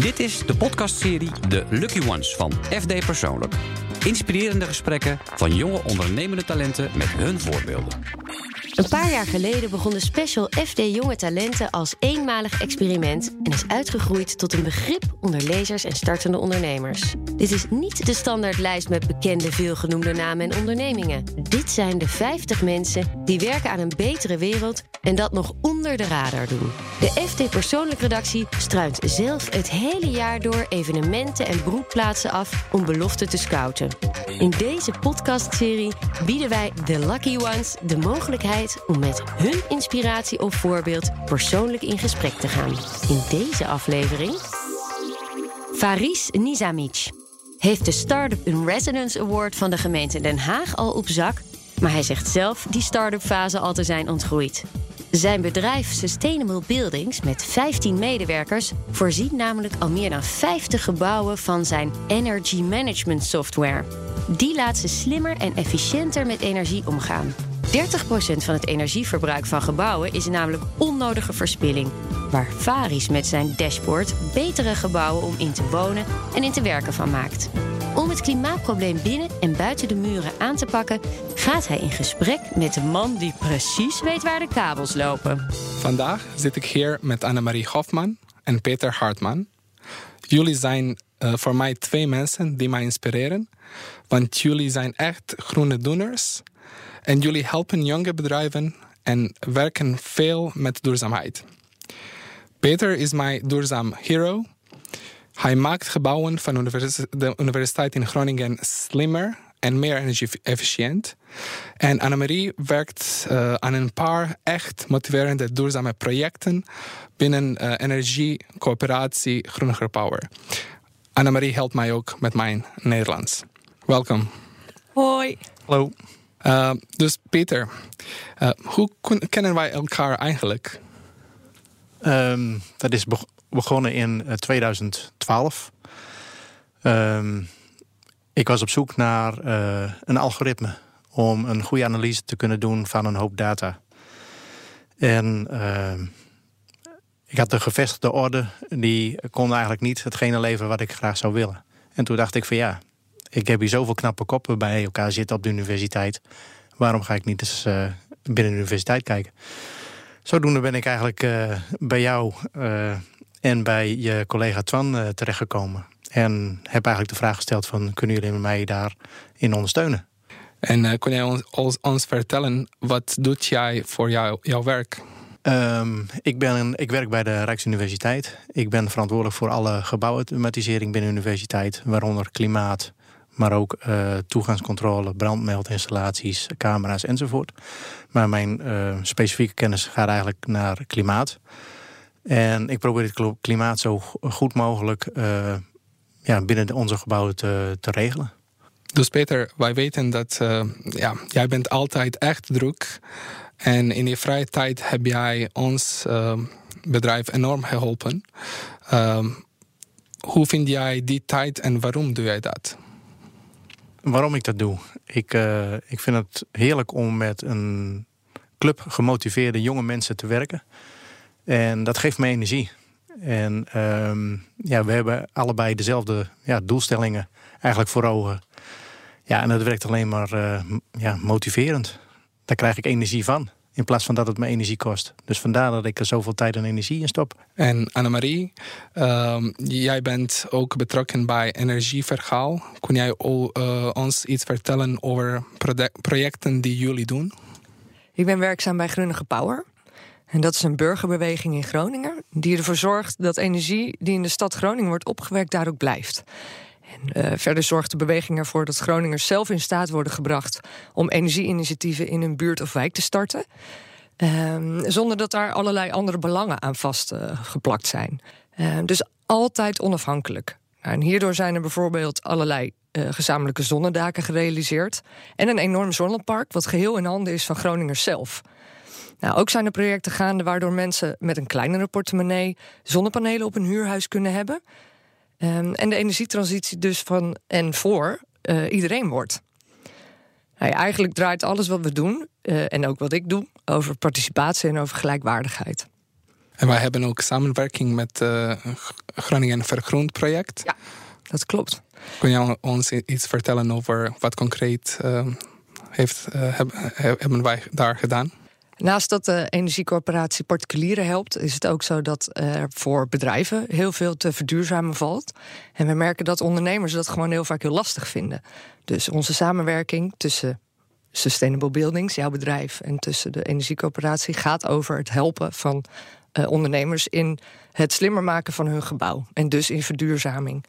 Dit is de podcastserie De Lucky Ones van FD Persoonlijk. Inspirerende gesprekken van jonge ondernemende talenten met hun voorbeelden. Een paar jaar geleden begon de special FD Jonge Talenten als eenmalig experiment en is uitgegroeid tot een begrip onder lezers en startende ondernemers. Dit is niet de standaardlijst met bekende veelgenoemde namen en ondernemingen. Dit zijn de 50 mensen die werken aan een betere wereld en dat nog onder de radar doen. De FD Persoonlijk Redactie struint zelf het hele jaar door evenementen en broedplaatsen af om beloften te scouten. In deze podcastserie bieden wij de Lucky Ones de mogelijkheid om met hun inspiratie of voorbeeld persoonlijk in gesprek te gaan. In deze aflevering. Faris Nizamic heeft de Startup in Residence Award van de gemeente Den Haag al op zak, maar hij zegt zelf die start-up fase al te zijn ontgroeid. Zijn bedrijf Sustainable Buildings met 15 medewerkers voorziet namelijk al meer dan 50 gebouwen van zijn energy management software. Die laat ze slimmer en efficiënter met energie omgaan. 30% van het energieverbruik van gebouwen is namelijk onnodige verspilling. Waar Varis met zijn dashboard betere gebouwen om in te wonen en in te werken van maakt. Om het klimaatprobleem binnen en buiten de muren aan te pakken, gaat hij in gesprek met de man die precies weet waar de kabels lopen. Vandaag zit ik hier met Annemarie Hofman en Peter Hartman. Jullie zijn uh, voor mij twee mensen die mij inspireren, want jullie zijn echt groene doeners en jullie helpen jonge bedrijven en werken veel met duurzaamheid. Peter is mijn duurzaam hero. Hij maakt gebouwen van de Universiteit in Groningen slimmer en meer energie-efficiënt. En Annemarie werkt uh, aan een paar echt motiverende duurzame projecten binnen uh, energiecoöperatie Groeniger Power. Annemarie helpt mij ook met mijn Nederlands. Welkom. Hoi. Hallo. Uh, dus Peter, uh, hoe kennen wij elkaar eigenlijk? Um, dat is begonnen in 2012. Um, ik was op zoek naar uh, een algoritme om een goede analyse te kunnen doen van een hoop data. En ik had de gevestigde orde, die kon eigenlijk niet hetgene leveren wat ik graag zou willen. En toen dacht ik van ja, ik heb hier zoveel knappe koppen bij elkaar zitten op de universiteit. Waarom ga ik niet eens uh, binnen de universiteit kijken? Zodoende ben ik eigenlijk bij jou en bij je collega Twan terechtgekomen. En heb eigenlijk de vraag gesteld van... kunnen jullie mij daarin ondersteunen? En kon jij ons, ons, vertellen, wat doet jij voor jou, jouw werk? Um, ik, ben, ik werk bij de Rijksuniversiteit. Ik ben verantwoordelijk voor alle gebouwautomatisering binnen de universiteit... waaronder klimaat, maar ook uh, toegangscontrole, brandmeldinstallaties, camera's enzovoort. Maar mijn uh, specifieke kennis gaat eigenlijk naar klimaat. En ik probeer het klimaat zo goed mogelijk uh, ja, binnen onze gebouwen te, te regelen. Dus Peter, wij weten dat ja, jij bent altijd echt druk. En in je vrije tijd heb jij ons bedrijf enorm geholpen. hoe vind jij die tijd en waarom doe jij dat? waarom ik dat doe. Ik, ik vind het heerlijk om met een club gemotiveerde jonge mensen te werken. En dat geeft me energie. En um, ja, we hebben allebei dezelfde ja, doelstellingen eigenlijk voor ogen. Ja, en dat werkt alleen maar uh, ja, motiverend. Daar krijg ik energie van. In plaats van dat het me energie kost. Dus vandaar dat ik er zoveel tijd en energie in stop. En Annemarie, uh, jij bent ook betrokken bij Energieverhaal. Kun jij uh, ons iets vertellen over projecten die jullie doen? Ik ben werkzaam bij Grunnige Power. En dat is een burgerbeweging in Groningen. Die ervoor zorgt dat energie die in de stad Groningen wordt opgewekt, daar ook blijft. En uh, verder zorgt de beweging ervoor dat Groningers zelf in staat worden gebracht om energieinitiatieven in hun buurt of wijk te starten. Uh, zonder dat daar allerlei andere belangen aan vastgeplakt uh, zijn. dus altijd onafhankelijk. Nou, en hierdoor zijn er bijvoorbeeld allerlei uh, gezamenlijke zonnedaken gerealiseerd. En een enorm zonnepark, wat geheel in handen is van Groningers zelf. Nou, ook zijn er projecten gaande waardoor mensen met een kleinere portemonnee zonnepanelen op hun huurhuis kunnen hebben. Um, en de energietransitie dus van en voor uh, iedereen wordt. Nou ja, eigenlijk draait alles wat we doen, uh, en ook wat ik doe, over participatie en over gelijkwaardigheid. En wij hebben ook samenwerking met het Groningen Vergroend project. Ja, dat klopt. Kun je ons iets vertellen over wat concreet heeft, hebben wij daar gedaan? Naast dat de energiecorporatie particulieren helpt, is het ook zo dat er voor bedrijven heel veel te verduurzamen valt. En we merken dat ondernemers dat gewoon heel vaak heel lastig vinden. Dus onze samenwerking tussen Sustainable Buildings, jouw bedrijf, en tussen de energiecoöperatie gaat over het helpen van uh, ondernemers in het slimmer maken van hun gebouw. En dus in verduurzaming.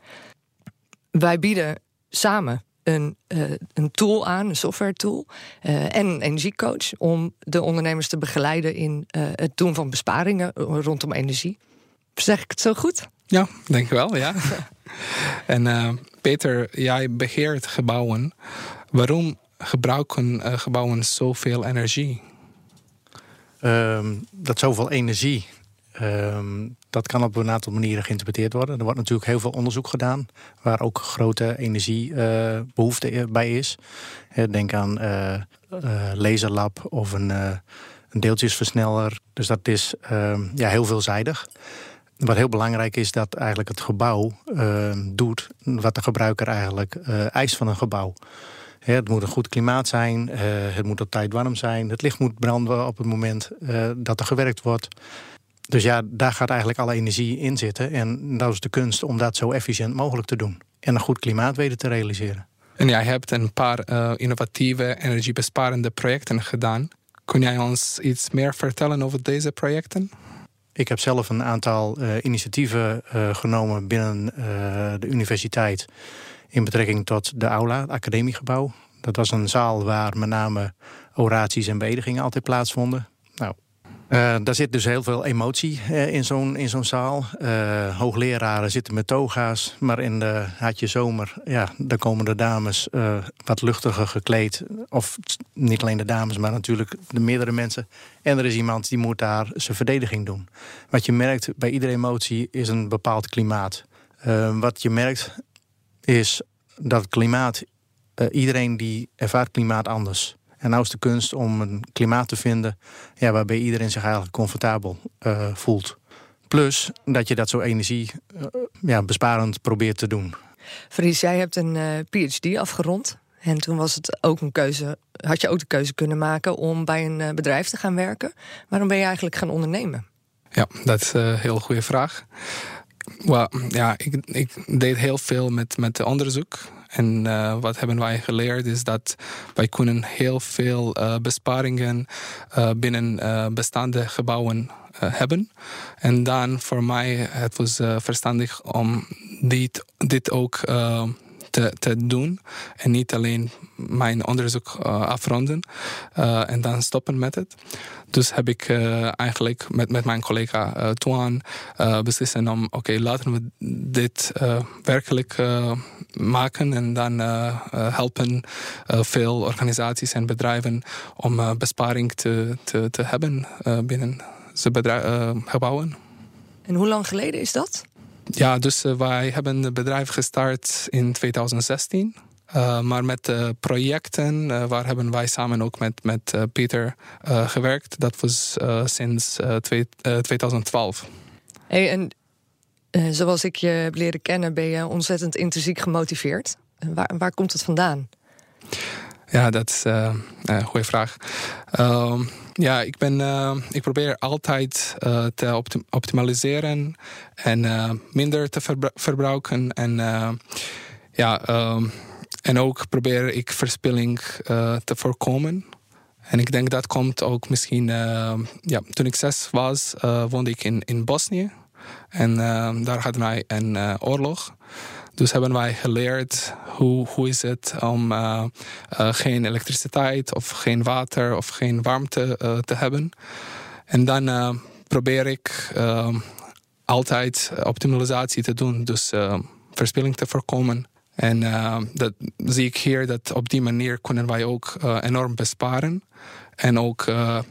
Wij bieden samen een, uh, een tool aan, een software tool uh, en een energiecoach om de ondernemers te begeleiden in uh, het doen van besparingen rondom energie. Zeg ik het zo goed? Ja, denk wel, ja. en Peter, jij beheert gebouwen. Waarom gebruiken gebouwen zoveel energie? Um, dat zoveel energie Um, dat kan op een aantal manieren geïnterpreteerd worden. Er wordt natuurlijk heel veel onderzoek gedaan, waar ook grote energiebehoefte uh, bij is. Denk aan uh, laserlab of een, een, deeltjesversneller. Dus dat is um, ja, heel veelzijdig. Wat heel belangrijk is, dat eigenlijk het gebouw ehm, doet wat de gebruiker eigenlijk eist van een gebouw. Het moet een goed klimaat zijn, het moet op tijd warm zijn, het licht moet branden op het moment dat er gewerkt wordt. Dus ja, daar gaat eigenlijk alle energie in zitten. En dat is de kunst om dat zo efficiënt mogelijk te doen. En een goed klimaat weten te realiseren. En jij hebt een paar uh, innovatieve, energiebesparende projecten gedaan. Kun jij ons iets meer vertellen over deze projecten? Ik heb zelf een aantal uh, initiatieven uh, genomen binnen de universiteit in betrekking tot de aula, het academiegebouw. Dat was een zaal waar met name oraties en bedigingen altijd plaatsvonden. Uh, daar zit dus heel veel emotie uh, in zo'n zo'n zaal. Uh, hoogleraren zitten met toga's, maar in de haatje zomer, ja, dan komen de dames wat luchtiger gekleed. Of niet alleen de dames, maar natuurlijk de meerdere mensen. En er is iemand die moet daar zijn verdediging doen. Wat je merkt bij iedere emotie is een bepaald klimaat. wat je merkt is dat klimaat, iedereen die ervaart klimaat anders. En nou is de kunst om een klimaat te vinden ja, waarbij iedereen zich eigenlijk comfortabel uh, voelt. Plus dat je dat zo energie uh, ja, besparend probeert te doen. Fries, jij hebt een uh, PhD afgerond. En toen was het ook een keuze, had je ook de keuze kunnen maken om bij een bedrijf te gaan werken. Waarom ben je eigenlijk gaan ondernemen? Ja, dat is een heel goede vraag. Well, ja, ik, ik deed heel veel met, met onderzoek. En uh, wat hebben wij geleerd is dat wij kunnen heel veel uh, besparingen uh, binnen bestaande gebouwen hebben. En dan voor mij het was verstandig om dit, dit ook te, doen. En niet alleen mijn onderzoek uh, afronden uh, en dan stoppen met het. Dus heb ik uh, eigenlijk met, met mijn collega Tuan beslissen om... oké, okay, laten we dit werkelijk maken... en dan helpen veel organisaties en bedrijven... om besparing te, te, te hebben binnen ze gebouwen. En hoe lang geleden is dat? Ja, dus uh, wij hebben het bedrijf gestart in 2016. Uh, maar met de projecten, uh, waar hebben wij samen ook met, met Pieter gewerkt. Dat was sinds twee, 2012. Hey, en zoals ik je heb leren kennen, ben je ontzettend intrinsiek gemotiveerd. Waar, waar komt het vandaan? Ja, dat is een goede vraag. Ehm, ja, ik, ben, uh, ik probeer altijd te optim optimaliseren en minder te verbru verbruiken. En, ja, um, en ook probeer ik verspilling te voorkomen. En ik denk dat komt ook misschien... ja, toen ik zes was, woonde ik in, in Bosnië. En daar hadden wij een oorlog. Dus hebben wij geleerd hoe, hoe is het om uh, uh, geen elektriciteit of geen water of geen warmte uh, te hebben. En dan probeer ik altijd optimalisatie te doen, dus verspilling te voorkomen. En dat zie ik hier dat op die manier kunnen wij ook enorm besparen en ook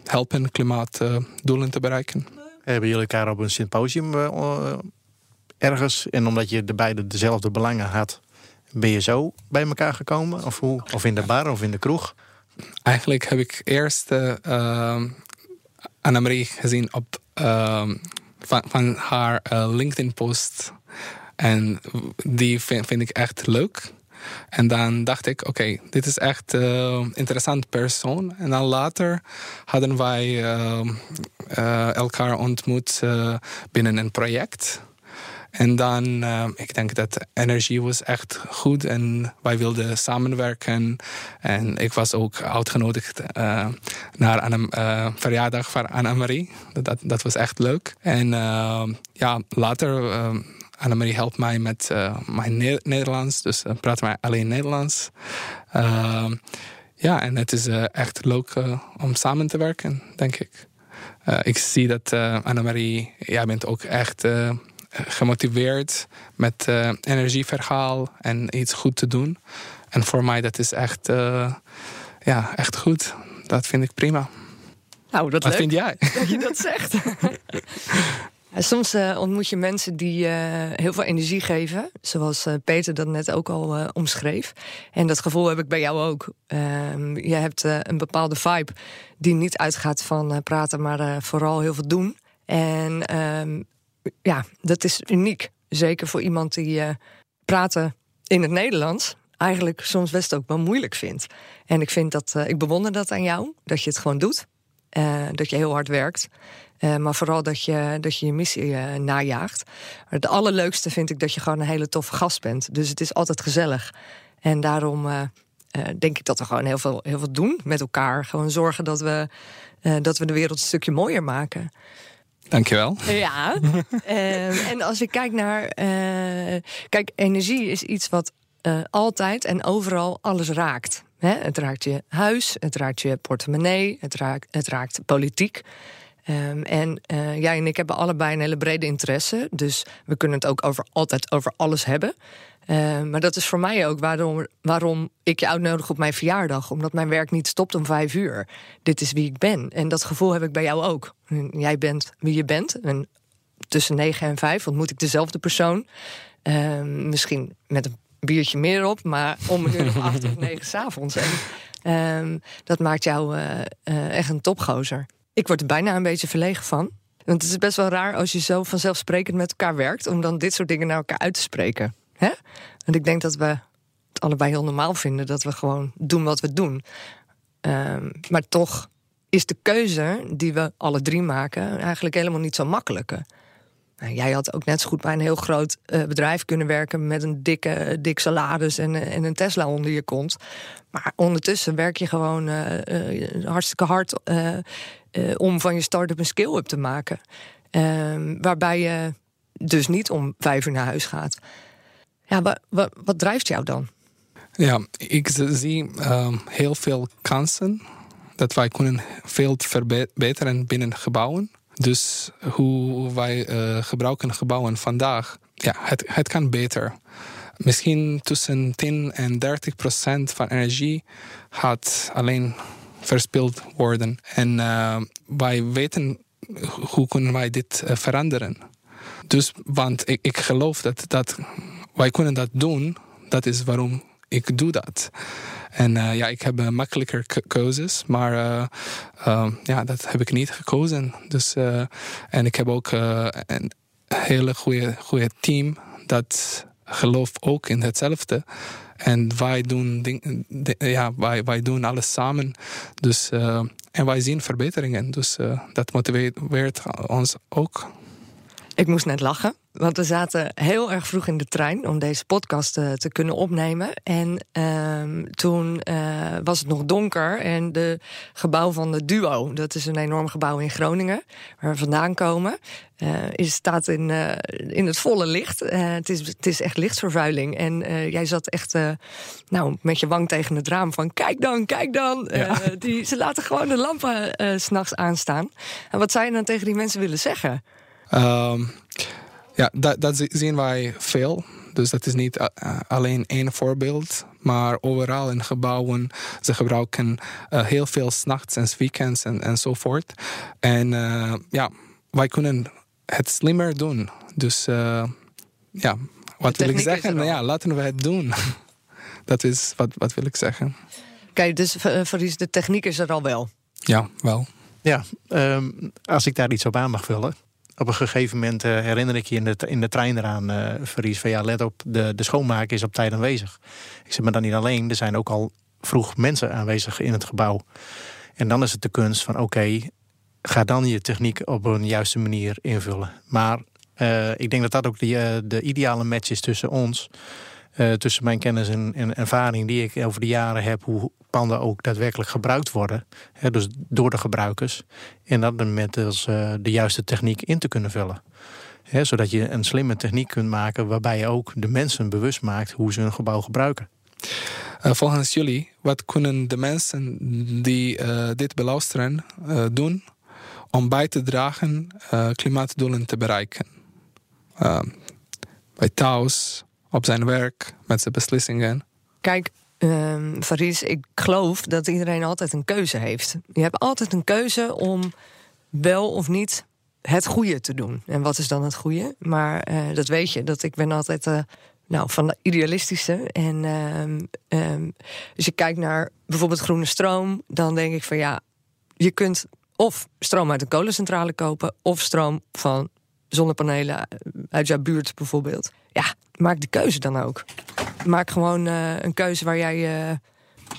helpen klimaatdoelen te bereiken. Hebben jullie elkaar op een symposium ergens. En omdat je de beide dezelfde belangen had, ben je zo bij elkaar gekomen? Of, hoe? of in de bar of in de kroeg? Eigenlijk heb ik eerst uh, Annemarie gezien op uh, van, van haar uh, LinkedIn-post. En die vind, vind, ik echt leuk. En dan dacht ik, oké, dit is echt een uh, interessant persoon. En dan later hadden wij uh, elkaar ontmoet binnen een project. En dan, uh, ik denk dat energie was echt goed en wij wilden samenwerken. En ik was ook uitgenodigd uh, naar een uh, verjaardag van Annemarie. Dat, dat was echt leuk. En ja, later, Annemarie helpt mij met mijn ne Nederlands. Dus praten wij alleen Nederlands. ja, en het is echt leuk om samen te werken, denk ik. ik zie dat Annemarie, jij bent ook echt gemotiveerd met uh, energieverhaal en iets goed te doen. En voor mij dat is echt, uh, ja, echt goed. Dat vind ik prima. Nou, dat Wat leuk vind jij? Dat je dat zegt. Soms uh, ontmoet je mensen die uh, heel veel energie geven, zoals uh, Peter dat net ook al omschreef. En dat gevoel heb ik bij jou ook. Ehm, je hebt een bepaalde vibe die niet uitgaat van praten, maar vooral heel veel doen. En um, ja, dat is uniek. Zeker voor iemand die uh, praten in het Nederlands eigenlijk soms best ook wel moeilijk vindt. En ik vind dat, uh, ik bewonder dat aan jou, dat je het gewoon doet. Uh, dat je heel hard werkt. maar vooral dat je dat je, je missie najaagt. Maar het allerleukste vind ik dat je gewoon een hele toffe gast bent. Dus het is altijd gezellig. En daarom denk ik dat we gewoon heel veel, heel veel doen met elkaar. Gewoon zorgen dat we, dat we de wereld een stukje mooier maken. Dankjewel. Ja. uh, en als ik kijk naar. Uh, kijk, energie is iets wat uh, altijd en overal alles raakt. Hè? Het raakt je huis, het raakt je portemonnee, het raakt, het raakt politiek. Um, en jij en ik hebben allebei een hele brede interesse. Dus we kunnen het ook over, altijd over alles hebben. Uh, maar dat is voor mij ook waarom, waarom ik je uitnodig op mijn verjaardag. Omdat mijn werk niet stopt om vijf uur. Dit is wie ik ben. En dat gevoel heb ik bij jou ook. Jij bent wie je bent. En tussen negen en vijf ontmoet ik dezelfde persoon. Uh, misschien met een biertje meer op, maar om een uur of acht of negen s'avonds. En uh, dat maakt jou uh, echt een topgozer. Ik word er bijna een beetje verlegen van. Want het is best wel raar als je zo vanzelfsprekend met elkaar werkt... om dan dit soort dingen naar elkaar uit te spreken. Hè? Want ik denk dat we het allebei heel normaal vinden dat we gewoon doen wat we doen. Um, maar toch is de keuze die we alle drie maken eigenlijk helemaal niet zo makkelijk. Nou, jij had ook net zo goed bij een heel groot uh, bedrijf kunnen werken met een dikke, dik salaris en, en, een Tesla onder je kont. Maar ondertussen werk je gewoon uh, hartstikke hard om van je start-up een skill-up te maken. Ehm, waarbij je dus niet om vijf uur naar huis gaat. Ja, wat, drijft jou dan? Ja, ik zie um, heel veel kansen dat wij kunnen veel verbeteren binnen gebouwen. Dus hoe wij uh, gebruiken gebouwen vandaag, ja, het, het kan beter. Misschien tussen 10 en 30 procent van energie gaat alleen verspild worden. En uh, wij weten hoe kunnen wij dit uh, veranderen. Dus, want ik, ik geloof dat, dat wij kunnen dat doen. Dat is waarom ik doe dat. En uh, ja, ik heb makkelijker keuzes, maar ja, dat heb ik niet gekozen. Dus, en ik heb ook een hele goede team dat gelooft ook in hetzelfde. En wij doen, ja, wij, wij doen alles samen. Dus, en wij zien verbeteringen. Dus dat motiveert ons ook. Ik moest net lachen. Want we zaten heel erg vroeg in de trein om deze podcast te, te kunnen opnemen. En uh, toen uh, was het nog donker. En de gebouw van de Duo, dat is een enorm gebouw in Groningen, waar we vandaan komen, uh, is, staat in, uh, in het volle licht. het, is, het is echt lichtvervuiling. En jij zat echt nou, met je wang tegen het raam van kijk dan, kijk dan. Ja. die, ze laten gewoon de lampen s s'nachts aanstaan. En wat zou je dan tegen die mensen willen zeggen? Um, ja, dat, dat zien wij veel. Dus dat is niet uh, alleen één voorbeeld, maar overal in gebouwen. Ze gebruiken uh, heel veel s'nachts en weekends en, enzovoort. En uh, ja, wij kunnen het slimmer doen. Dus ja, wat wil ik zeggen? Ja, laten we het doen. dat is wat, wat wil ik zeggen. Kijk, dus Faris, de techniek is er al wel. Ja, wel. Ja, um, als ik daar iets op aan mag vullen. Op een gegeven moment herinner ik je in de, in de trein eraan, uh, Verries, van ja, let op, de, de schoonmaker is op tijd aanwezig. Ik zeg maar dan niet alleen, er zijn ook al vroeg mensen aanwezig in het gebouw. En dan is het de kunst van oké, ga dan je techniek op een juiste manier invullen. Maar uh, ik denk dat dat ook de, de ideale match is tussen ons. Uh, tussen mijn kennis en, ervaring die ik over de jaren heb, hoe panden ook daadwerkelijk gebruikt worden. Hè, dus door de gebruikers. En dat met dus, de juiste techniek in te kunnen vullen. Hè, zodat je een slimme techniek kunt maken waarbij je ook de mensen bewust maakt hoe ze een gebouw gebruiken. volgens jullie, wat kunnen de mensen die dit beluisteren doen om bij te dragen klimaatdoelen te bereiken? bij thuis, op zijn werk, met zijn beslissingen. Kijk, um, Faris, ik geloof dat iedereen altijd een keuze heeft. Je hebt altijd een keuze om wel of niet het goede te doen. En wat is dan het goede? Maar uh, dat weet je, dat ik ben altijd uh, nou, van de idealistische. En um, dus je kijkt naar bijvoorbeeld groene stroom, dan denk ik van ja, je kunt of stroom uit een kolencentrale kopen, of stroom van zonnepanelen uit jouw buurt bijvoorbeeld. Ja, maak de keuze dan ook. Maak gewoon uh, een keuze waar jij. Uh,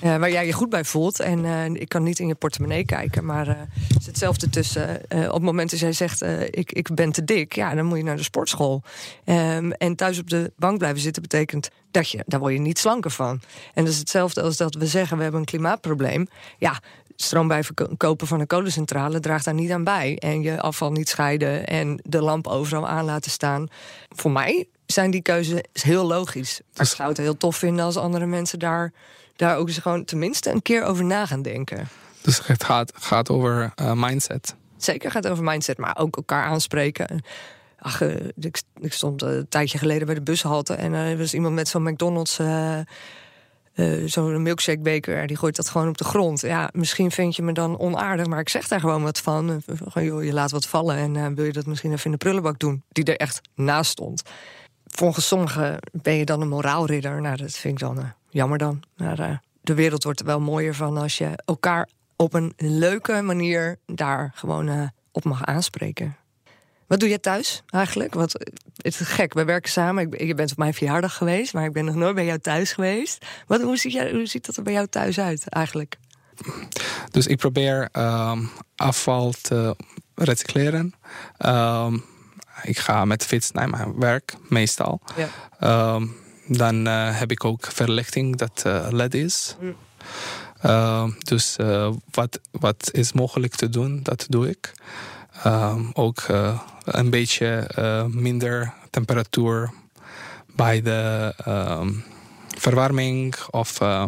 waar jij je goed bij voelt. En ik kan niet in je portemonnee kijken. Maar is hetzelfde tussen. op het moment dat jij zegt: ik, ik ben te dik. Ja, dan moet je naar de sportschool. Um, en thuis op de bank blijven zitten betekent dat je. Daar word je niet slanker van. En dat is hetzelfde als dat we zeggen: we hebben een klimaatprobleem. Ja, stroom bij verkopen van een kolencentrale draagt daar niet aan bij. En je afval niet scheiden en de lamp overal aan laten staan. Voor mij zijn die keuzes heel logisch. Maar ik zou het heel tof vinden als andere mensen daar, daar ook eens gewoon tenminste een keer over na gaan denken. Dus het gaat, gaat over uh, mindset. Zeker gaat over mindset, maar ook elkaar aanspreken. Ach, uh, ik, ik, stond een tijdje geleden bij de bushalte en er was iemand met zo'n McDonald's. Uh, zo'n milkshake beker, die gooit dat gewoon op de grond. Ja, misschien vind je me dan onaardig, maar ik zeg daar gewoon wat van. Gewoon, joh, je laat wat vallen en uh, wil je dat misschien even in de prullenbak doen, die er echt naast stond. Volgens sommigen ben je dan een moraalridder. Nou, dat vind ik dan jammer dan. Maar de wereld wordt er wel mooier van als je elkaar op een leuke manier daar gewoon op mag aanspreken. Wat doe je thuis eigenlijk? Wat, het is gek, we werken samen. Ik, je bent op mijn verjaardag geweest, maar ik ben nog nooit bij jou thuis geweest. Wat, hoe, ziet jij, hoe ziet dat er bij jou thuis uit eigenlijk? Dus ik probeer um, afval te recycleren. Um, ik ga met fiets naar mijn werk, meestal. Ja. Um, dan uh, heb ik ook verlichting dat uh, LED is. Mm. Uh, dus wat, wat is mogelijk te doen, dat doe ik. Ook uh, een beetje uh, minder temperatuur bij de um, verwarming of uh,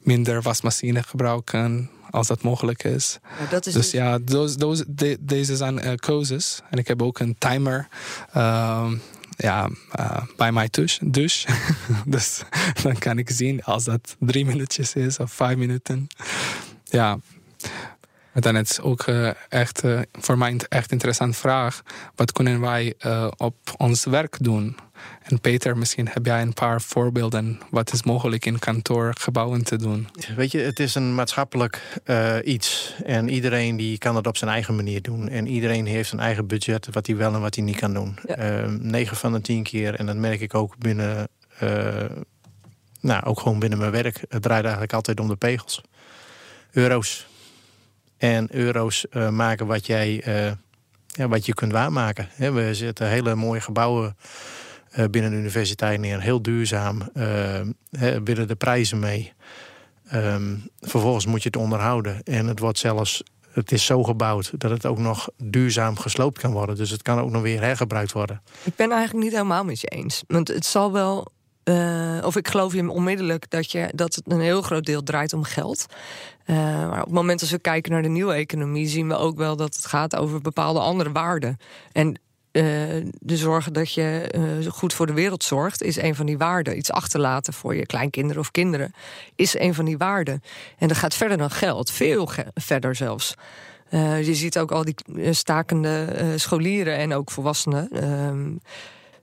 minder wasmachine gebruiken als dat mogelijk is. Ja, dat is dus, dus ja, those, those, de, deze zijn uh, keuzes. En ik heb ook een timer. Um, ja, uh, bij mijn douche. douche. dus dan kan ik zien als dat drie minuutjes is of vijf minuten. Ja, dan is ook uh, echt uh, voor mij een echt interessante vraag. Wat kunnen wij uh, op ons werk doen? En Peter, misschien heb jij een paar voorbeelden. Wat is mogelijk in kantoorgebouwen te doen? Weet je, het is een maatschappelijk iets. En iedereen die kan het op zijn eigen manier doen. En iedereen heeft een eigen budget wat hij wel en wat hij niet kan doen. Ja. 9 van de 10 keer, en dat merk ik ook binnen... nou, ook gewoon binnen mijn werk. Het draait eigenlijk altijd om de pegels. Euro's en euro's uh, maken wat, jij, uh, ja, wat je kunt waarmaken. We zetten hele mooie gebouwen uh, binnen de universiteit neer. Heel duurzaam. He, willen de prijzen mee. Um, vervolgens moet je het onderhouden. En het wordt zelfs het is zo gebouwd dat het ook nog duurzaam gesloopt kan worden. Dus het kan ook nog weer hergebruikt worden. Ik ben eigenlijk niet helemaal met je eens. Want het zal wel uh, of ik geloof je onmiddellijk dat, je, dat het een heel groot deel draait om geld. Uh, maar op het moment dat we kijken naar de nieuwe economie, zien we ook wel dat het gaat over bepaalde andere waarden. En uh, de zorgen dat je goed voor de wereld zorgt, is een van die waarden. Iets achterlaten voor je kleinkinderen of kinderen, is een van die waarden. En dat gaat verder dan geld, veel verder zelfs. je ziet ook al die stakende scholieren en ook volwassenen. Ehm,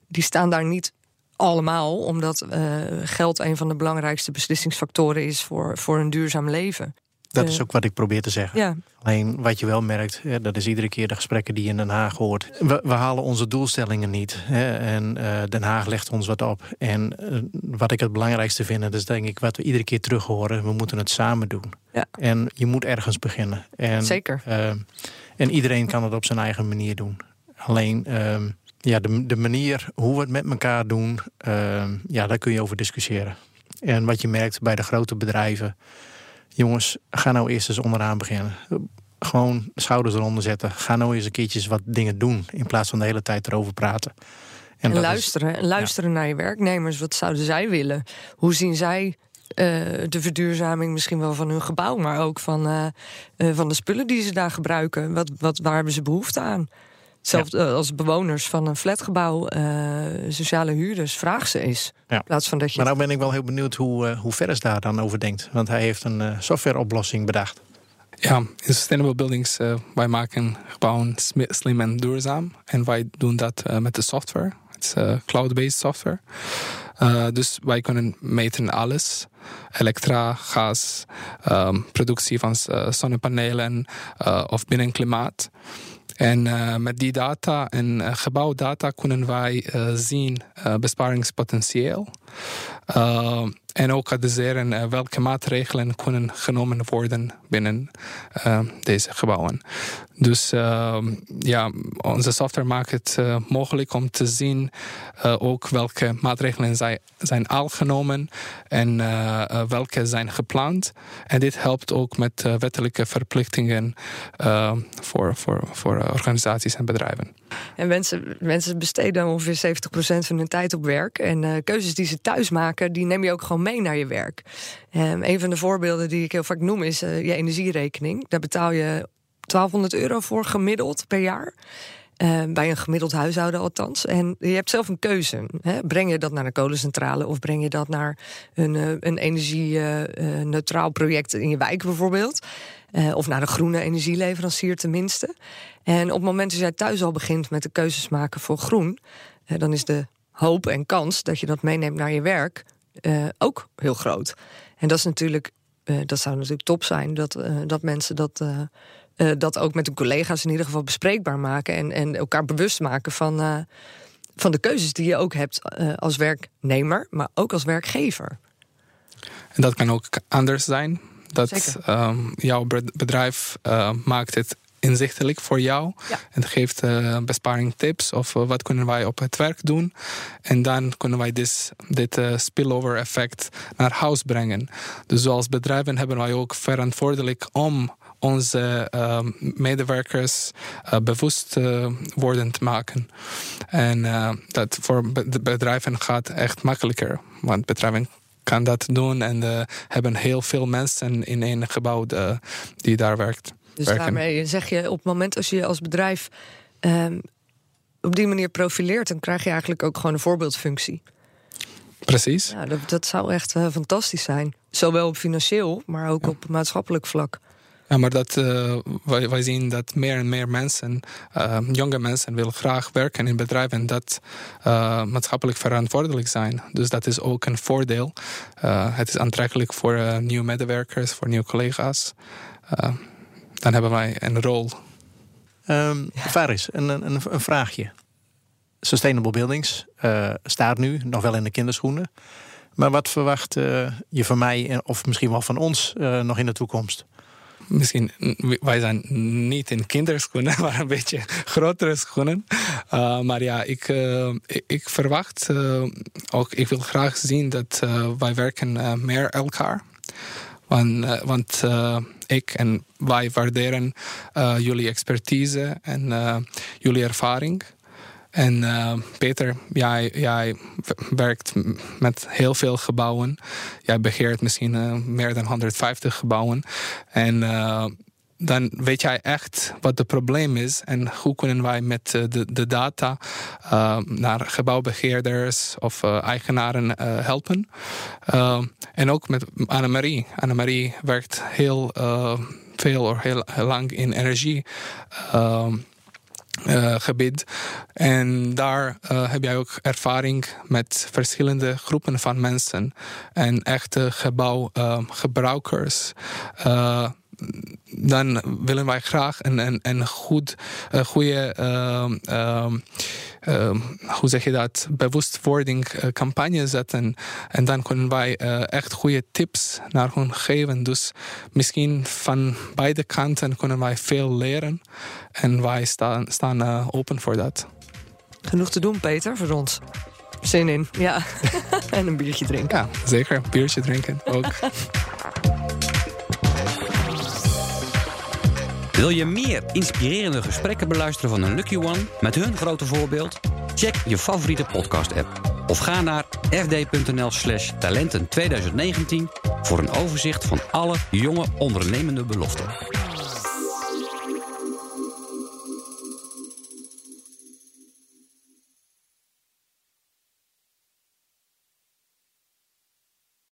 die staan daar niet allemaal, omdat uh, geld een van de belangrijkste beslissingsfactoren is voor, voor een duurzaam leven. dat is ook wat ik probeer te zeggen. Ja. Alleen wat je wel merkt, dat is iedere keer de gesprekken die je in Den Haag hoort. We, we halen onze doelstellingen niet. Hè, en uh, Den Haag legt ons wat op. En uh, wat ik het belangrijkste vind, dat is denk ik wat we iedere keer terug horen. We moeten het samen doen. Ja. En je moet ergens beginnen. En, Zeker. Uh, en iedereen kan het op zijn eigen manier doen. Alleen ehm, ja, de, de manier hoe we het met elkaar doen, ehm, ja, daar kun je over discussiëren. En wat je merkt bij de grote bedrijven, jongens, ga nou eerst eens onderaan beginnen. Gewoon schouders eronder zetten. Ga nou eens een keertje wat dingen doen in plaats van de hele tijd erover praten. En, en luisteren, is, luisteren ja. naar je werknemers. Wat zouden zij willen? Hoe zien zij uh, de verduurzaming misschien wel van hun gebouw, maar ook van, uh, uh, van de spullen die ze daar gebruiken? Wat, wat, waar hebben ze behoefte aan? Zelfs ja. als bewoners van een flatgebouw, sociale huurders, vraag ze eens. Ja. In plaats van dat je maar nou ben ik wel heel benieuwd hoe, hoe Ferris daar dan over denkt. Want hij heeft een softwareoplossing bedacht. Ja, in Sustainable Buildings, uh, wij maken gebouwen slim en duurzaam. En wij doen dat uh, met de software. Het is uh, cloud-based software. dus wij kunnen meten alles. Elektra, gas, um, productie van zonnepanelen of binnenklimaat. En uh, met die data en uh, gebouwdata kunnen wij uh, zien besparingspotentieel. en ook adviseren welke maatregelen kunnen genomen worden binnen deze gebouwen. Dus ja, onze software maakt het mogelijk om te zien ook welke maatregelen zijn, zijn al genomen en welke zijn gepland. En dit helpt ook met wettelijke verplichtingen voor, voor, voor organisaties en bedrijven. En mensen, mensen besteden ongeveer 70% van hun tijd op werk. En uh, keuzes die ze thuis maken, die neem je ook gewoon mee naar je werk. Um, een van de voorbeelden die ik heel vaak noem is uh, je energierekening. Daar betaal je 1200 euro voor gemiddeld per jaar. Uh, bij een gemiddeld huishouden althans. En je hebt zelf een keuze. Hè? Breng je dat naar een kolencentrale of breng je dat naar een, een energie-neutraal project in je wijk bijvoorbeeld? Of naar een groene energieleverancier tenminste. En op het moment dat jij thuis al begint met de keuzes maken voor groen, dan is de hoop en kans dat je dat meeneemt naar je werk ook heel groot. En dat is natuurlijk, dat zou natuurlijk top zijn dat, dat mensen dat dat ook met hun collega's in ieder geval bespreekbaar maken en, en elkaar bewust maken van, van de keuzes die je ook hebt als werknemer, maar ook als werkgever. En dat kan ook anders zijn. Dat um, jouw bedrijf maakt het inzichtelijk voor jou. Ja. En geeft uh, besparing tips of uh, wat kunnen wij op het werk doen. En dan kunnen wij dit, dit uh, spillover effect naar huis brengen. Dus als bedrijven hebben wij ook verantwoordelijk om onze uh, medewerkers bewust worden te maken. En dat voor bedrijven gaat echt makkelijker. Want bedrijven kan dat doen en hebben heel veel mensen in één gebouw de, die daar werkt. Dus werken. daarmee zeg je op het moment als je als bedrijf um, op die manier profileert, dan krijg je eigenlijk ook gewoon een voorbeeldfunctie. Precies. Ja, dat, dat zou echt fantastisch zijn. Zowel op financieel, maar ook ja. op maatschappelijk vlak. Ja, maar dat, uh, wij, zien dat meer en meer mensen, uh, jonge mensen, willen graag werken in bedrijven dat uh, maatschappelijk verantwoordelijk zijn. Dus dat is ook een voordeel. het is aantrekkelijk voor nieuwe medewerkers, voor nieuwe collega's. dan hebben wij een rol. Um, Faris, een, een, een, vraagje. Sustainable Buildings staat nu nog wel in de kinderschoenen. Maar wat verwacht je van mij of misschien wel van ons nog in de toekomst? Misschien, wij zijn niet in kinderschoenen, maar een beetje grotere schoenen. Uh, maar ja, ik, uh, ik, verwacht uh, ook, ik wil graag zien dat wij werken meer elkaar. Want, want ik en wij waarderen jullie expertise en jullie ervaring. En uh, Peter, jij, werkt met heel veel gebouwen. Jij begeert misschien uh, meer dan 150 gebouwen. En uh, dan weet jij echt wat het probleem is en hoe kunnen wij met de, de data naar gebouwbeheerders of eigenaren helpen. en ook met Annemarie. Annemarie werkt heel veel of heel, heel lang in energie. Uh, gebied. En daar uh, heb jij ook ervaring met verschillende groepen van mensen en echte gebouwgebruikers. Uh, dan willen wij graag een, een, een goed, goede, uh, hoe zeg je dat, bewustwording campagne zetten. En dan kunnen wij echt goede tips naar hun geven. Dus misschien van beide kanten kunnen wij veel leren. En wij staan, staan open voor dat. Genoeg te doen, Peter, voor ons. Zin in, ja. en een biertje drinken. Ja, zeker. Een biertje drinken ook. Wil je meer inspirerende gesprekken beluisteren van een Lucky One met hun grote voorbeeld? Check je favoriete podcast-app of ga naar fd.nl/slash talenten 2019 voor een overzicht van alle jonge ondernemende beloften.